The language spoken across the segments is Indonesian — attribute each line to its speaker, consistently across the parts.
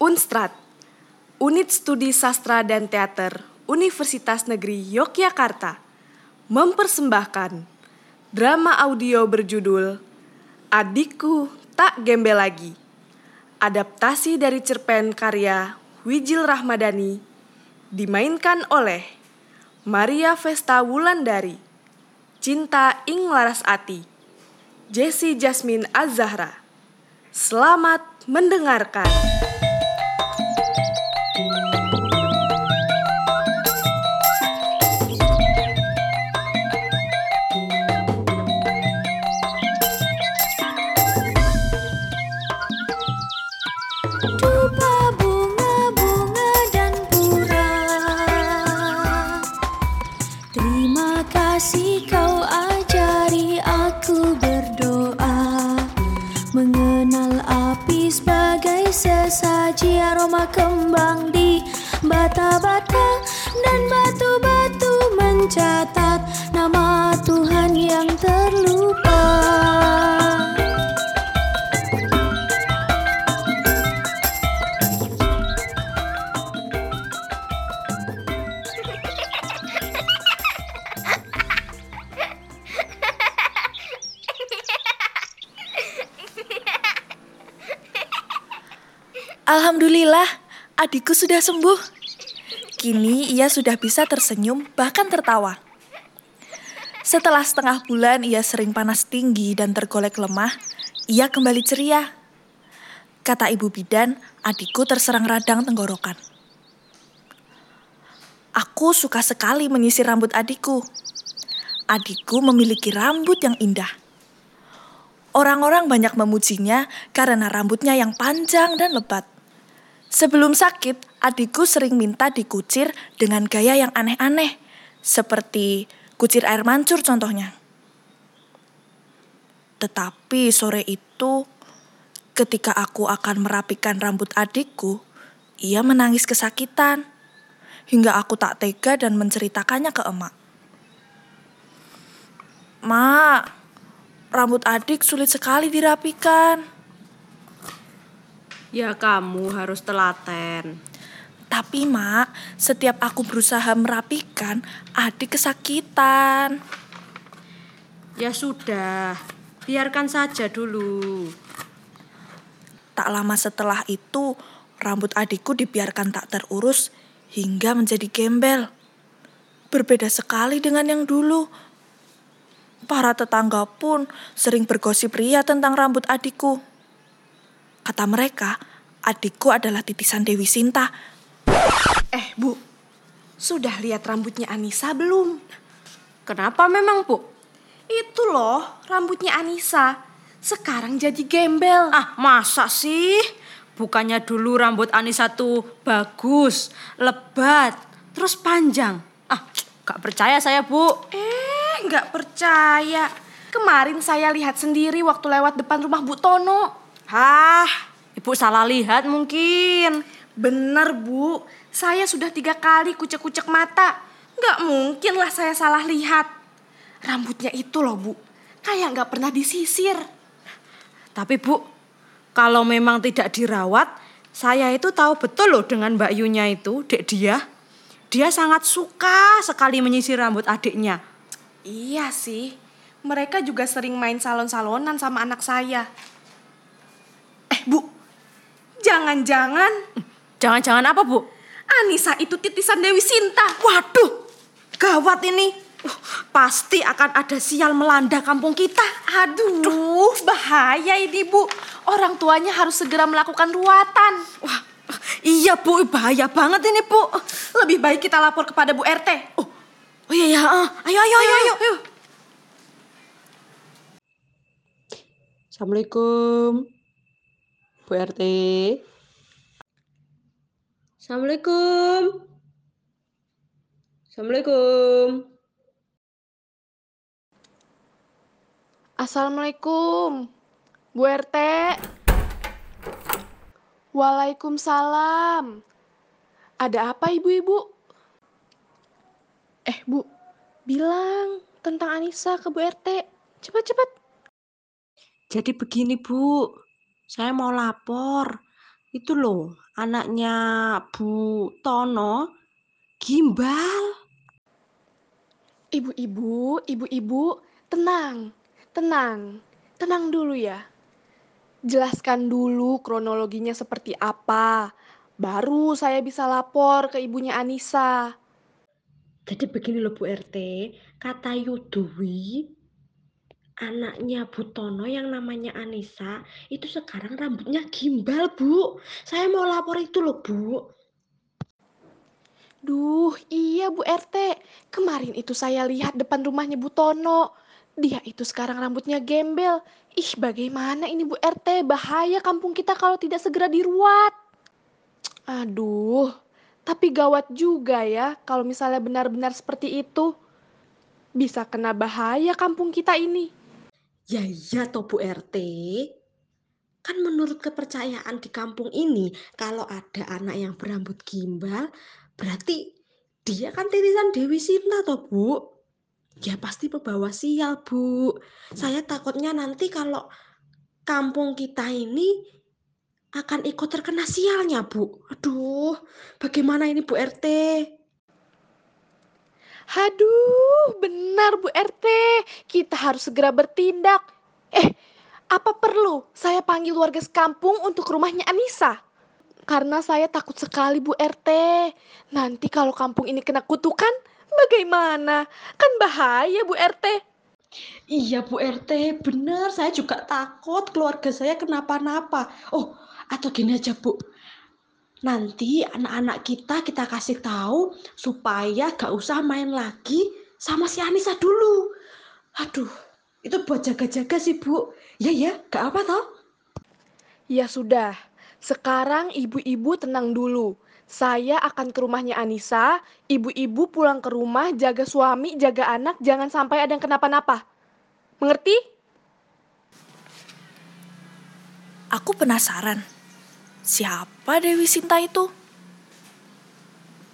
Speaker 1: Unstrat, Unit Studi Sastra dan Teater Universitas Negeri Yogyakarta, mempersembahkan drama audio berjudul Adikku Tak Gembel Lagi. Adaptasi dari cerpen karya Wijil Rahmadani, dimainkan oleh Maria Vesta Wulandari, Cinta Ing Laras Ati, Jesse Jasmine Azahra. Selamat mendengarkan.
Speaker 2: Mencatat nama Tuhan yang terlupa
Speaker 3: Alhamdulillah, adikku sudah sembuh. Kini ia sudah bisa tersenyum, bahkan tertawa. Setelah setengah bulan ia sering panas tinggi dan tergolek lemah, ia kembali ceria. Kata ibu bidan, adikku terserang radang tenggorokan. Aku suka sekali menyisir rambut adikku. Adikku memiliki rambut yang indah. Orang-orang banyak memujinya karena rambutnya yang panjang dan lebat. Sebelum sakit, adikku sering minta dikucir dengan gaya yang aneh-aneh, seperti kucir air mancur contohnya. Tetapi sore itu, ketika aku akan merapikan rambut adikku, ia menangis kesakitan, hingga aku tak tega dan menceritakannya ke emak. Mak, rambut adik sulit sekali dirapikan.
Speaker 4: Ya kamu harus telaten.
Speaker 3: Tapi mak, setiap aku berusaha merapikan, adik kesakitan.
Speaker 4: Ya sudah, biarkan saja dulu.
Speaker 3: Tak lama setelah itu, rambut adikku dibiarkan tak terurus hingga menjadi gembel. Berbeda sekali dengan yang dulu. Para tetangga pun sering bergosip ria tentang rambut adikku. Kata mereka, adikku adalah titisan Dewi Sinta.
Speaker 1: Eh, Bu. Sudah lihat rambutnya Anissa belum?
Speaker 4: Kenapa memang, Bu?
Speaker 1: Itu loh, rambutnya Anissa. Sekarang jadi gembel.
Speaker 4: Ah, masa sih? Bukannya dulu rambut Anissa tuh bagus, lebat, terus panjang. Ah, gak percaya saya, Bu.
Speaker 1: Eh, nggak percaya. Kemarin saya lihat sendiri waktu lewat depan rumah Bu Tono.
Speaker 4: Hah, Ibu salah lihat mungkin.
Speaker 1: Bener, Bu. Saya sudah tiga kali kucek-kucek mata. Nggak mungkin lah saya salah lihat. Rambutnya itu loh, Bu. Kayak nggak pernah disisir.
Speaker 4: Tapi Bu, kalau memang tidak dirawat, saya itu tahu betul loh dengan Mbak Yunya itu, dek dia. Dia sangat suka sekali menyisir rambut adiknya.
Speaker 1: Iya sih. Mereka juga sering main salon-salonan sama anak saya. Eh, Bu. Jangan-jangan
Speaker 4: Jangan-jangan apa Bu?
Speaker 1: Anissa itu titisan Dewi Sinta.
Speaker 4: Waduh, gawat ini. Uh, Pasti akan ada sial melanda kampung kita.
Speaker 1: Aduh, bahaya ini, Bu. Orang tuanya harus segera melakukan ruatan.
Speaker 4: Wah, iya Bu, bahaya banget ini Bu.
Speaker 1: Lebih baik kita lapor kepada Bu RT.
Speaker 4: Oh, oh iya ya, ah. ayo ayo ayo ayo.
Speaker 1: ayo.
Speaker 5: Assalamualaikum, Bu RT. Assalamualaikum. Assalamualaikum.
Speaker 1: Assalamualaikum, Bu RT. Waalaikumsalam. Ada apa ibu-ibu? Eh bu, bilang tentang Anissa ke Bu RT. Cepat-cepat.
Speaker 5: Jadi begini Bu, saya mau lapor. Itu loh, anaknya Bu Tono, gimbal.
Speaker 1: Ibu-ibu, ibu-ibu, tenang, tenang, tenang dulu ya. Jelaskan dulu kronologinya seperti apa. Baru saya bisa lapor ke ibunya Anissa.
Speaker 5: Jadi begini loh Bu RT, kata Yudwi, anaknya Bu Tono yang namanya Anissa, itu sekarang rambutnya gimbal Bu. Saya mau lapor itu loh Bu.
Speaker 1: Duh, iya Bu RT. Kemarin itu saya lihat depan rumahnya Bu Tono. Dia itu sekarang rambutnya gembel. Ih, bagaimana ini Bu RT? Bahaya kampung kita kalau tidak segera diruat. Aduh, tapi gawat juga ya kalau misalnya benar-benar seperti itu. Bisa kena bahaya kampung kita ini.
Speaker 5: Ya iya toh Bu RT. Kan menurut kepercayaan di kampung ini, kalau ada anak yang berambut gimbal, berarti dia kan titisan Dewi Sinta toh Bu. Ya pasti pembawa sial Bu. Saya takutnya nanti kalau kampung kita ini akan ikut terkena sialnya Bu. Aduh, bagaimana ini Bu RT?
Speaker 1: Haduh, benar Bu RT. Kita harus segera bertindak. Eh, apa perlu saya panggil warga sekampung untuk rumahnya Anissa? Karena saya takut sekali Bu RT. Nanti kalau kampung ini kena kutukan, bagaimana? Kan bahaya Bu RT.
Speaker 5: Iya Bu RT, benar. Saya juga takut keluarga saya kenapa-napa. Oh, atau gini aja Bu. Nanti anak-anak kita kita kasih tahu supaya gak usah main lagi sama si Anissa dulu. Aduh, itu buat jaga-jaga sih Bu. Ya ya, gak apa toh?
Speaker 1: Ya sudah, sekarang ibu-ibu tenang dulu. Saya akan ke rumahnya Anissa, ibu-ibu pulang ke rumah, jaga suami, jaga anak, jangan sampai ada yang kenapa-napa. Mengerti?
Speaker 3: Aku penasaran, siapa Dewi Sinta itu?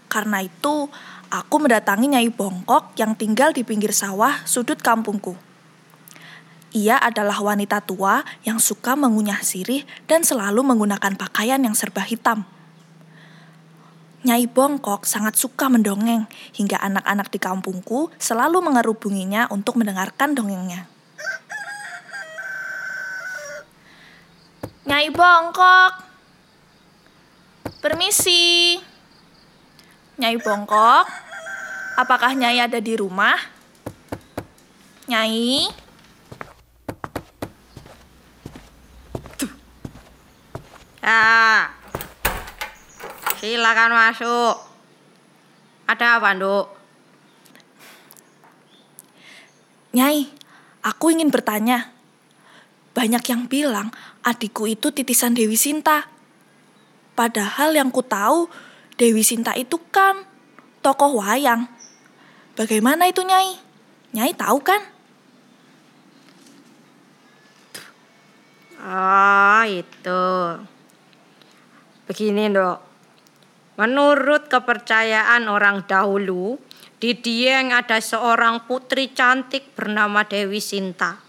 Speaker 3: Karena itu, aku mendatangi Nyai Bongkok yang tinggal di pinggir sawah sudut kampungku. Ia adalah wanita tua yang suka mengunyah sirih dan selalu menggunakan pakaian yang serba hitam. Nyai Bongkok sangat suka mendongeng, hingga anak-anak di kampungku selalu mengerubunginya untuk mendengarkan dongengnya. Nyai Bongkok, permisi. Nyai Bongkok, apakah Nyai ada di rumah? Nyai,
Speaker 4: Ya. Silakan masuk. Ada apa, Nduk?
Speaker 3: Nyai, aku ingin bertanya. Banyak yang bilang adikku itu titisan Dewi Sinta. Padahal yang ku tahu Dewi Sinta itu kan tokoh wayang. Bagaimana itu Nyai? Nyai tahu kan?
Speaker 4: Oh, itu. Begini, Nduk. Menurut kepercayaan orang dahulu, di Dieng ada seorang putri cantik bernama Dewi Sinta.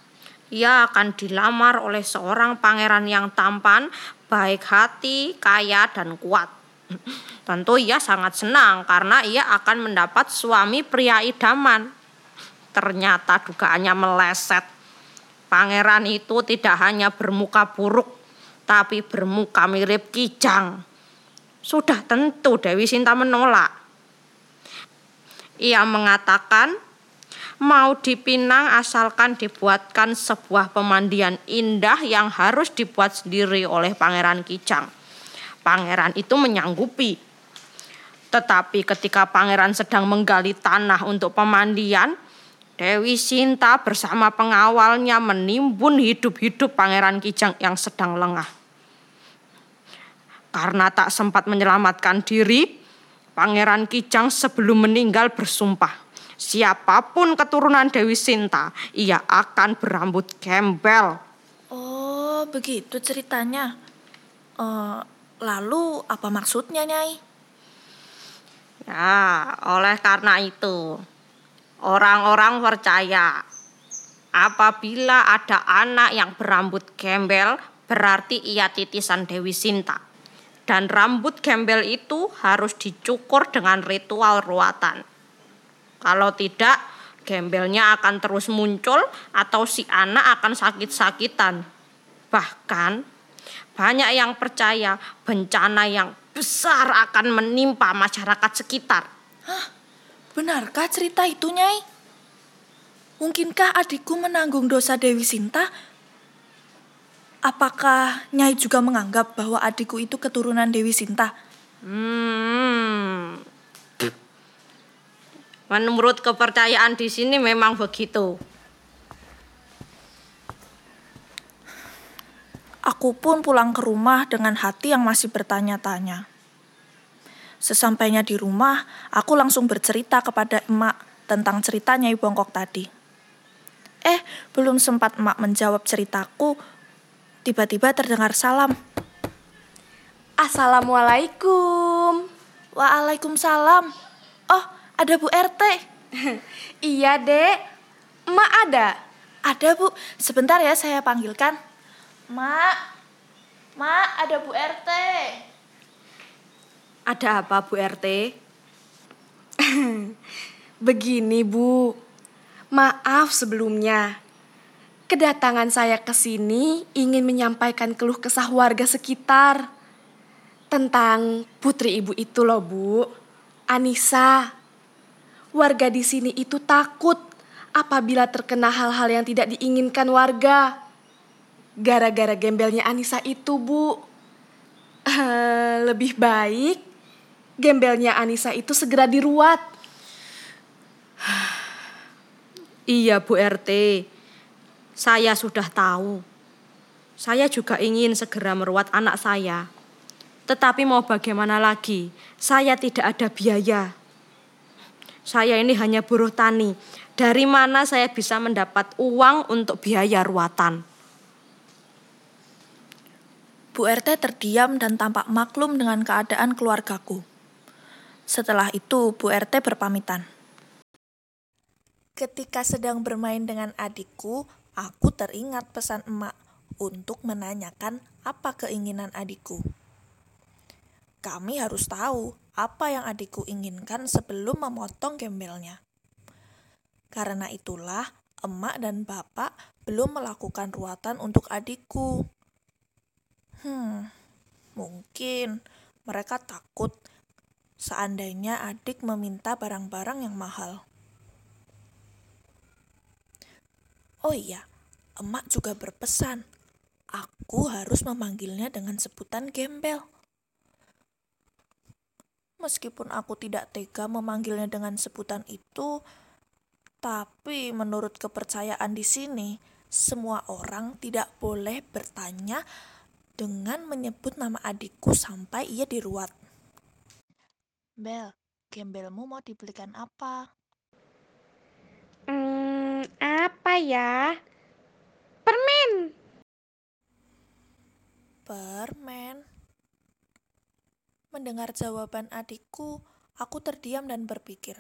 Speaker 4: Ia akan dilamar oleh seorang pangeran yang tampan, baik hati, kaya, dan kuat. Tentu ia sangat senang karena ia akan mendapat suami pria idaman. Ternyata dugaannya meleset. Pangeran itu tidak hanya bermuka buruk, tapi bermuka mirip kijang. Sudah tentu Dewi Sinta menolak. Ia mengatakan mau dipinang asalkan dibuatkan sebuah pemandian indah yang harus dibuat sendiri oleh Pangeran Kijang. Pangeran itu menyanggupi. Tetapi ketika pangeran sedang menggali tanah untuk pemandian, Dewi Sinta bersama pengawalnya menimbun hidup-hidup Pangeran Kijang yang sedang lengah. Karena tak sempat menyelamatkan diri, Pangeran Kijang sebelum meninggal bersumpah, siapa pun keturunan Dewi Sinta, ia akan berambut gembel.
Speaker 3: Oh, begitu ceritanya. Eh, lalu apa maksudnya, Nyai?
Speaker 4: Ya, oleh karena itu, orang-orang percaya apabila ada anak yang berambut gembel, berarti ia titisan Dewi Sinta. Dan rambut gembel itu harus dicukur dengan ritual ruatan. Kalau tidak, gembelnya akan terus muncul atau si anak akan sakit-sakitan. Bahkan, banyak yang percaya bencana yang besar akan menimpa masyarakat sekitar.
Speaker 3: Benarkah cerita itu, Nyai? Mungkinkah adikku menanggung dosa Dewi Sinta? Apakah Nyai juga menganggap bahwa adikku itu keturunan Dewi Sinta?
Speaker 4: Hmm. Menurut kepercayaan di sini memang begitu.
Speaker 3: Aku pun pulang ke rumah dengan hati yang masih bertanya-tanya. Sesampainya di rumah, aku langsung bercerita kepada emak tentang cerita Nyai Bongkok tadi. Eh, belum sempat emak menjawab ceritaku, tiba-tiba terdengar salam.
Speaker 1: Assalamualaikum.
Speaker 3: Waalaikumsalam. Ada Bu RT.
Speaker 1: Iya, Dek. Emak ada.
Speaker 3: Ada Bu, sebentar ya saya panggilkan. Mak, Mak, ada Bu RT.
Speaker 4: Ada apa Bu RT?
Speaker 1: Begini, Bu. Maaf sebelumnya. Kedatangan saya ke sini ingin menyampaikan keluh kesah warga sekitar tentang putri ibu itu loh, Bu. Anissa. Warga di sini itu takut apabila terkena hal-hal yang tidak diinginkan warga. Gara-gara gembelnya Anissa itu, Bu. Eh, lebih baik gembelnya Anissa itu segera diruat.
Speaker 4: Iya Bu RT, saya sudah tahu. Saya juga ingin segera meruat anak saya. Tetapi mau bagaimana lagi, saya tidak ada biaya. Saya ini hanya buruh tani. Dari mana saya bisa mendapat uang untuk biaya ruatan?
Speaker 3: Bu RT terdiam dan tampak maklum dengan keadaan keluargaku. Setelah itu, Bu RT berpamitan. Ketika sedang bermain dengan adikku, aku teringat pesan emak untuk menanyakan apa keinginan adikku. Kami harus tahu apa yang adikku inginkan sebelum memotong gembelnya. Karena itulah, emak dan bapak belum melakukan ruatan untuk adikku. Hmm, mungkin mereka takut seandainya adik meminta barang-barang yang mahal. Oh iya, emak juga berpesan, aku harus memanggilnya dengan sebutan gembel. Meskipun aku tidak tega memanggilnya dengan sebutan itu, tapi menurut kepercayaan di sini, semua orang tidak boleh bertanya dengan menyebut nama adikku sampai ia diruat. Bel, gembelmu mau dibelikan apa?
Speaker 1: Hmm, apa ya? Permen.
Speaker 3: Permen. Mendengar jawaban adikku, aku terdiam dan berpikir.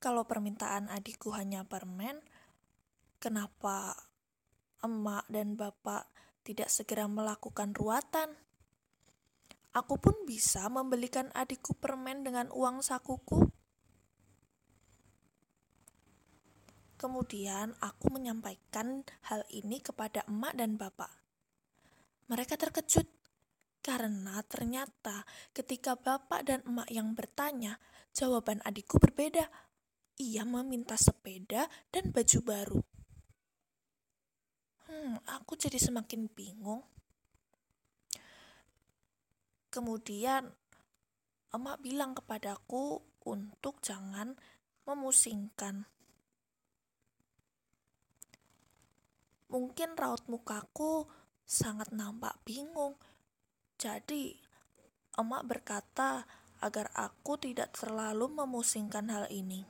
Speaker 3: Kalau permintaan adikku hanya permen, kenapa emak dan bapak tidak segera melakukan ruatan? Aku pun bisa membelikan adikku permen dengan uang sakuku. Kemudian aku menyampaikan hal ini kepada emak dan bapak. Mereka terkejut karena ternyata ketika bapak dan emak yang bertanya, jawaban adikku berbeda. Ia meminta sepeda dan baju baru. Hmm, aku jadi semakin bingung. Kemudian emak bilang kepadaku untuk jangan memusingkan. Mungkin raut mukaku sangat nampak bingung. Jadi, emak berkata agar aku tidak terlalu memusingkan hal ini.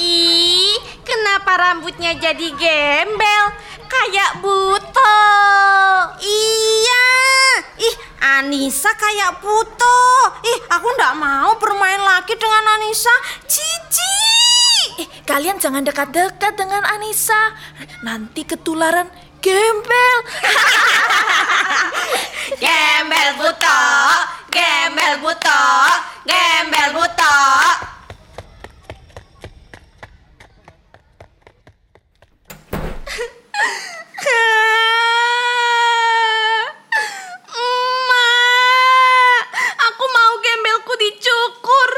Speaker 4: Ih, kenapa rambutnya jadi gembel? Kayak buto. Anissa kayak Puto. Ih, aku ndak mau bermain lagi dengan Anissa. Cici.
Speaker 3: Eh, kalian jangan dekat-dekat dengan Anissa. Nanti ketularan gembel.
Speaker 4: Gembel Puto, gembel Puto, gembel Puto.
Speaker 1: Emak, aku mau gembelku dicukur.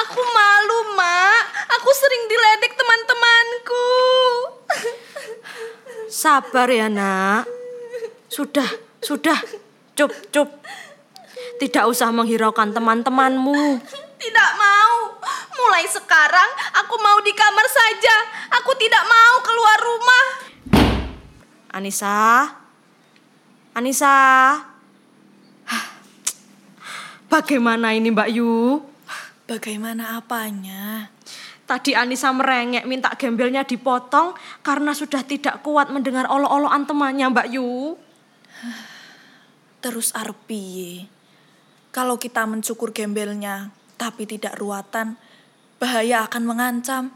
Speaker 1: Aku malu, Mak. Aku sering diledek teman-temanku.
Speaker 4: Sabar ya, Nak. Sudah, sudah. Cup, cup. Tidak usah menghiraukan teman-temanmu.
Speaker 1: Tidak mau. Mulai sekarang aku mau di kamar saja. Aku tidak mau keluar rumah.
Speaker 4: Anissa. Anissa. Hah, Bagaimana ini Mbak Yu?
Speaker 3: Bagaimana apanya?
Speaker 4: Tadi Anissa merengek minta gembelnya dipotong karena sudah tidak kuat mendengar olo-oloan temannya Mbak Yu.
Speaker 3: Terus arep piye? Kalau kita mencukur gembelnya tapi tidak ruatan, bahaya akan mengancam.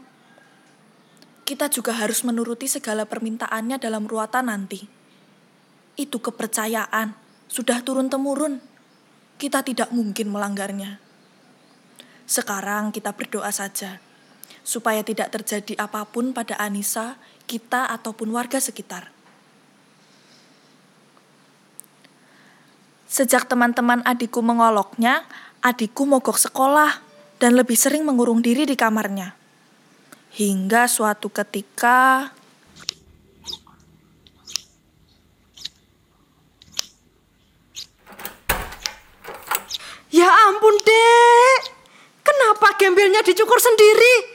Speaker 3: Kita juga harus menuruti segala permintaannya dalam ruatan nanti. Itu kepercayaan, sudah turun-temurun. Kita tidak mungkin melanggarnya. Sekarang kita berdoa saja, supaya tidak terjadi apa pun pada Anissa, kita ataupun warga sekitar. Sejak teman-teman adikku mengoloknya, adikku mogok sekolah dan lebih sering mengurung diri di kamarnya. Hingga suatu ketika...
Speaker 4: Ya ampun, Dek. Kenapa gembelnya dicukur sendiri?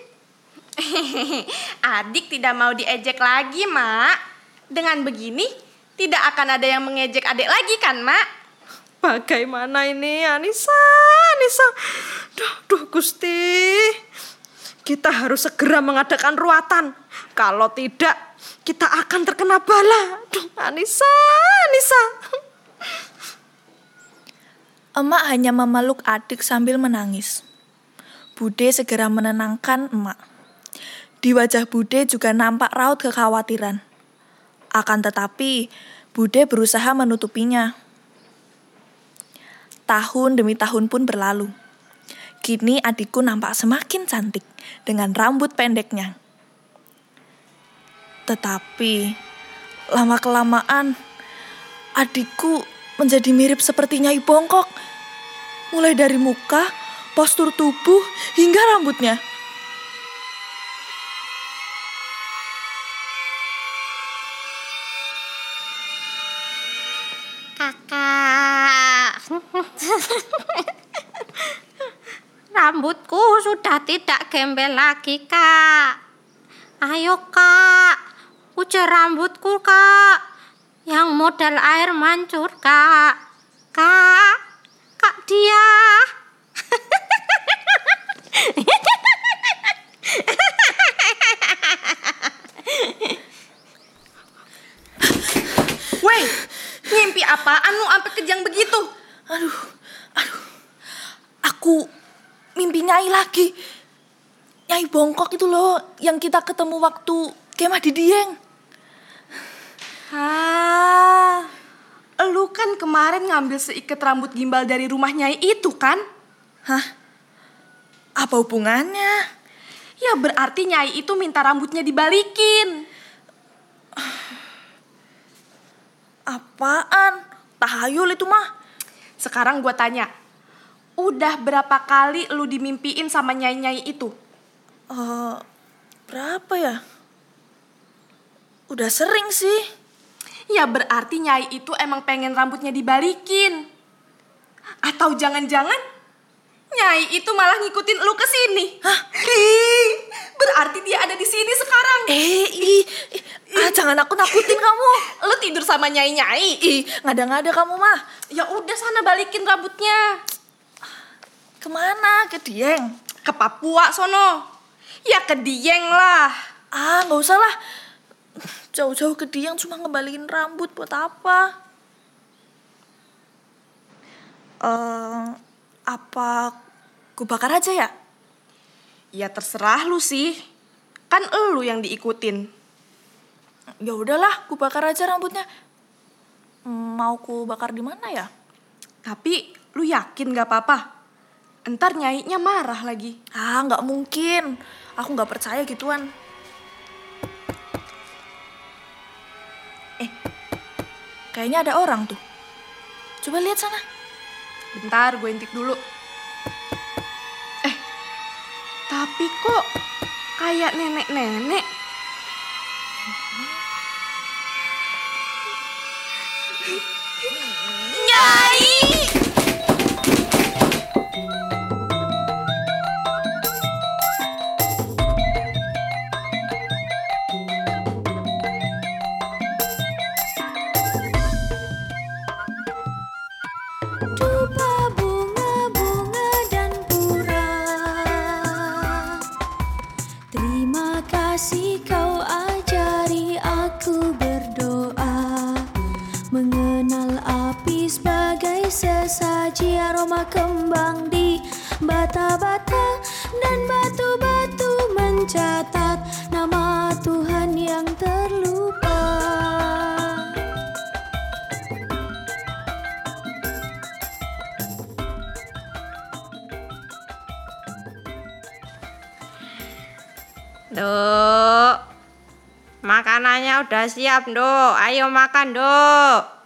Speaker 1: Adik tidak mau diejek lagi, Mak. Dengan begini, tidak akan ada yang mengejek adik lagi kan, Mak?
Speaker 4: Bagaimana ini Anissa, Anissa? Duh, duh Gusti. Kita harus segera mengadakan ruatan. Kalau tidak, kita akan terkena bala. Duh, Anissa, Anissa.
Speaker 3: Emak hanya memeluk adik sambil menangis. Bude segera menenangkan emak. Di wajah Bude juga nampak raut kekhawatiran. Akan tetapi, Bude berusaha menutupinya. Tahun demi tahun pun berlalu. Kini adikku nampak semakin cantik dengan rambut pendeknya. Tetapi, lama-kelamaan, adikku menjadi mirip seperti Nyai Bongkok. Mulai dari muka, postur tubuh, hingga rambutnya.
Speaker 6: Rambutku sudah tidak gembel lagi, Kak. Ayo, Kak. Ujar rambutku, Kak. Yang modal air mancur, Kak. Kak. Kak dia.
Speaker 1: Weh, ngimpi apaan lu sampai kejang begitu?
Speaker 3: Aduh, aduh. Aku mimpi Nyai lagi. Nyai Bongkok itu loh, yang kita ketemu waktu kemah di Dieng.
Speaker 1: Ah, lu kan kemarin ngambil seikat rambut gimbal dari rumah Nyai itu kan?
Speaker 3: Hah? Apa hubungannya?
Speaker 1: Ya berarti Nyai itu minta rambutnya dibalikin.
Speaker 3: Apaan? Tahayul itu mah.
Speaker 1: Sekarang gua tanya, udah berapa kali lu dimimpiin sama Nyai-Nyai itu?
Speaker 3: Eh, berapa ya? Udah sering sih.
Speaker 1: Ya berarti Nyai itu emang pengen rambutnya dibalikin. Atau jangan-jangan Nyai itu malah ngikutin lu ke sini. Hah? berarti dia ada di sini sekarang.
Speaker 3: Eh, ih, ih, ah, jangan aku nakutin kamu.
Speaker 1: Lu tidur sama Nyai-Nyai.
Speaker 3: Ih, ngada-ngada kamu mah.
Speaker 1: Ya udah sana balikin rambutnya.
Speaker 3: Ke mana? Ke Dieng?
Speaker 1: Ke Papua sono. Ya ke Dieng lah.
Speaker 3: Ah, nggak usah lah. Jauh-jauh ke Dieng cuma ngebalikin rambut buat apa? Eh, apa ku bakar aja ya?
Speaker 1: Ya terserah lu sih. Kan elu yang diikutin.
Speaker 3: Ya udahlah, ku bakar aja rambutnya. Mau ku bakar di mana ya?
Speaker 1: Tapi lu yakin gak apa-apa? Ntar nyaiknya marah lagi.
Speaker 3: Ah, nggak mungkin. Aku nggak percaya gituan. Eh, kayaknya ada orang tuh. Coba lihat sana.
Speaker 1: Bentar gue intip dulu. Eh, tapi kok kayak nenek-nenek?
Speaker 7: Bata-bata Dan batu-batu mencatat nama Tuhan yang terlupa
Speaker 4: Dok, makanannya udah siap, Dok. Ayo makan, Dok.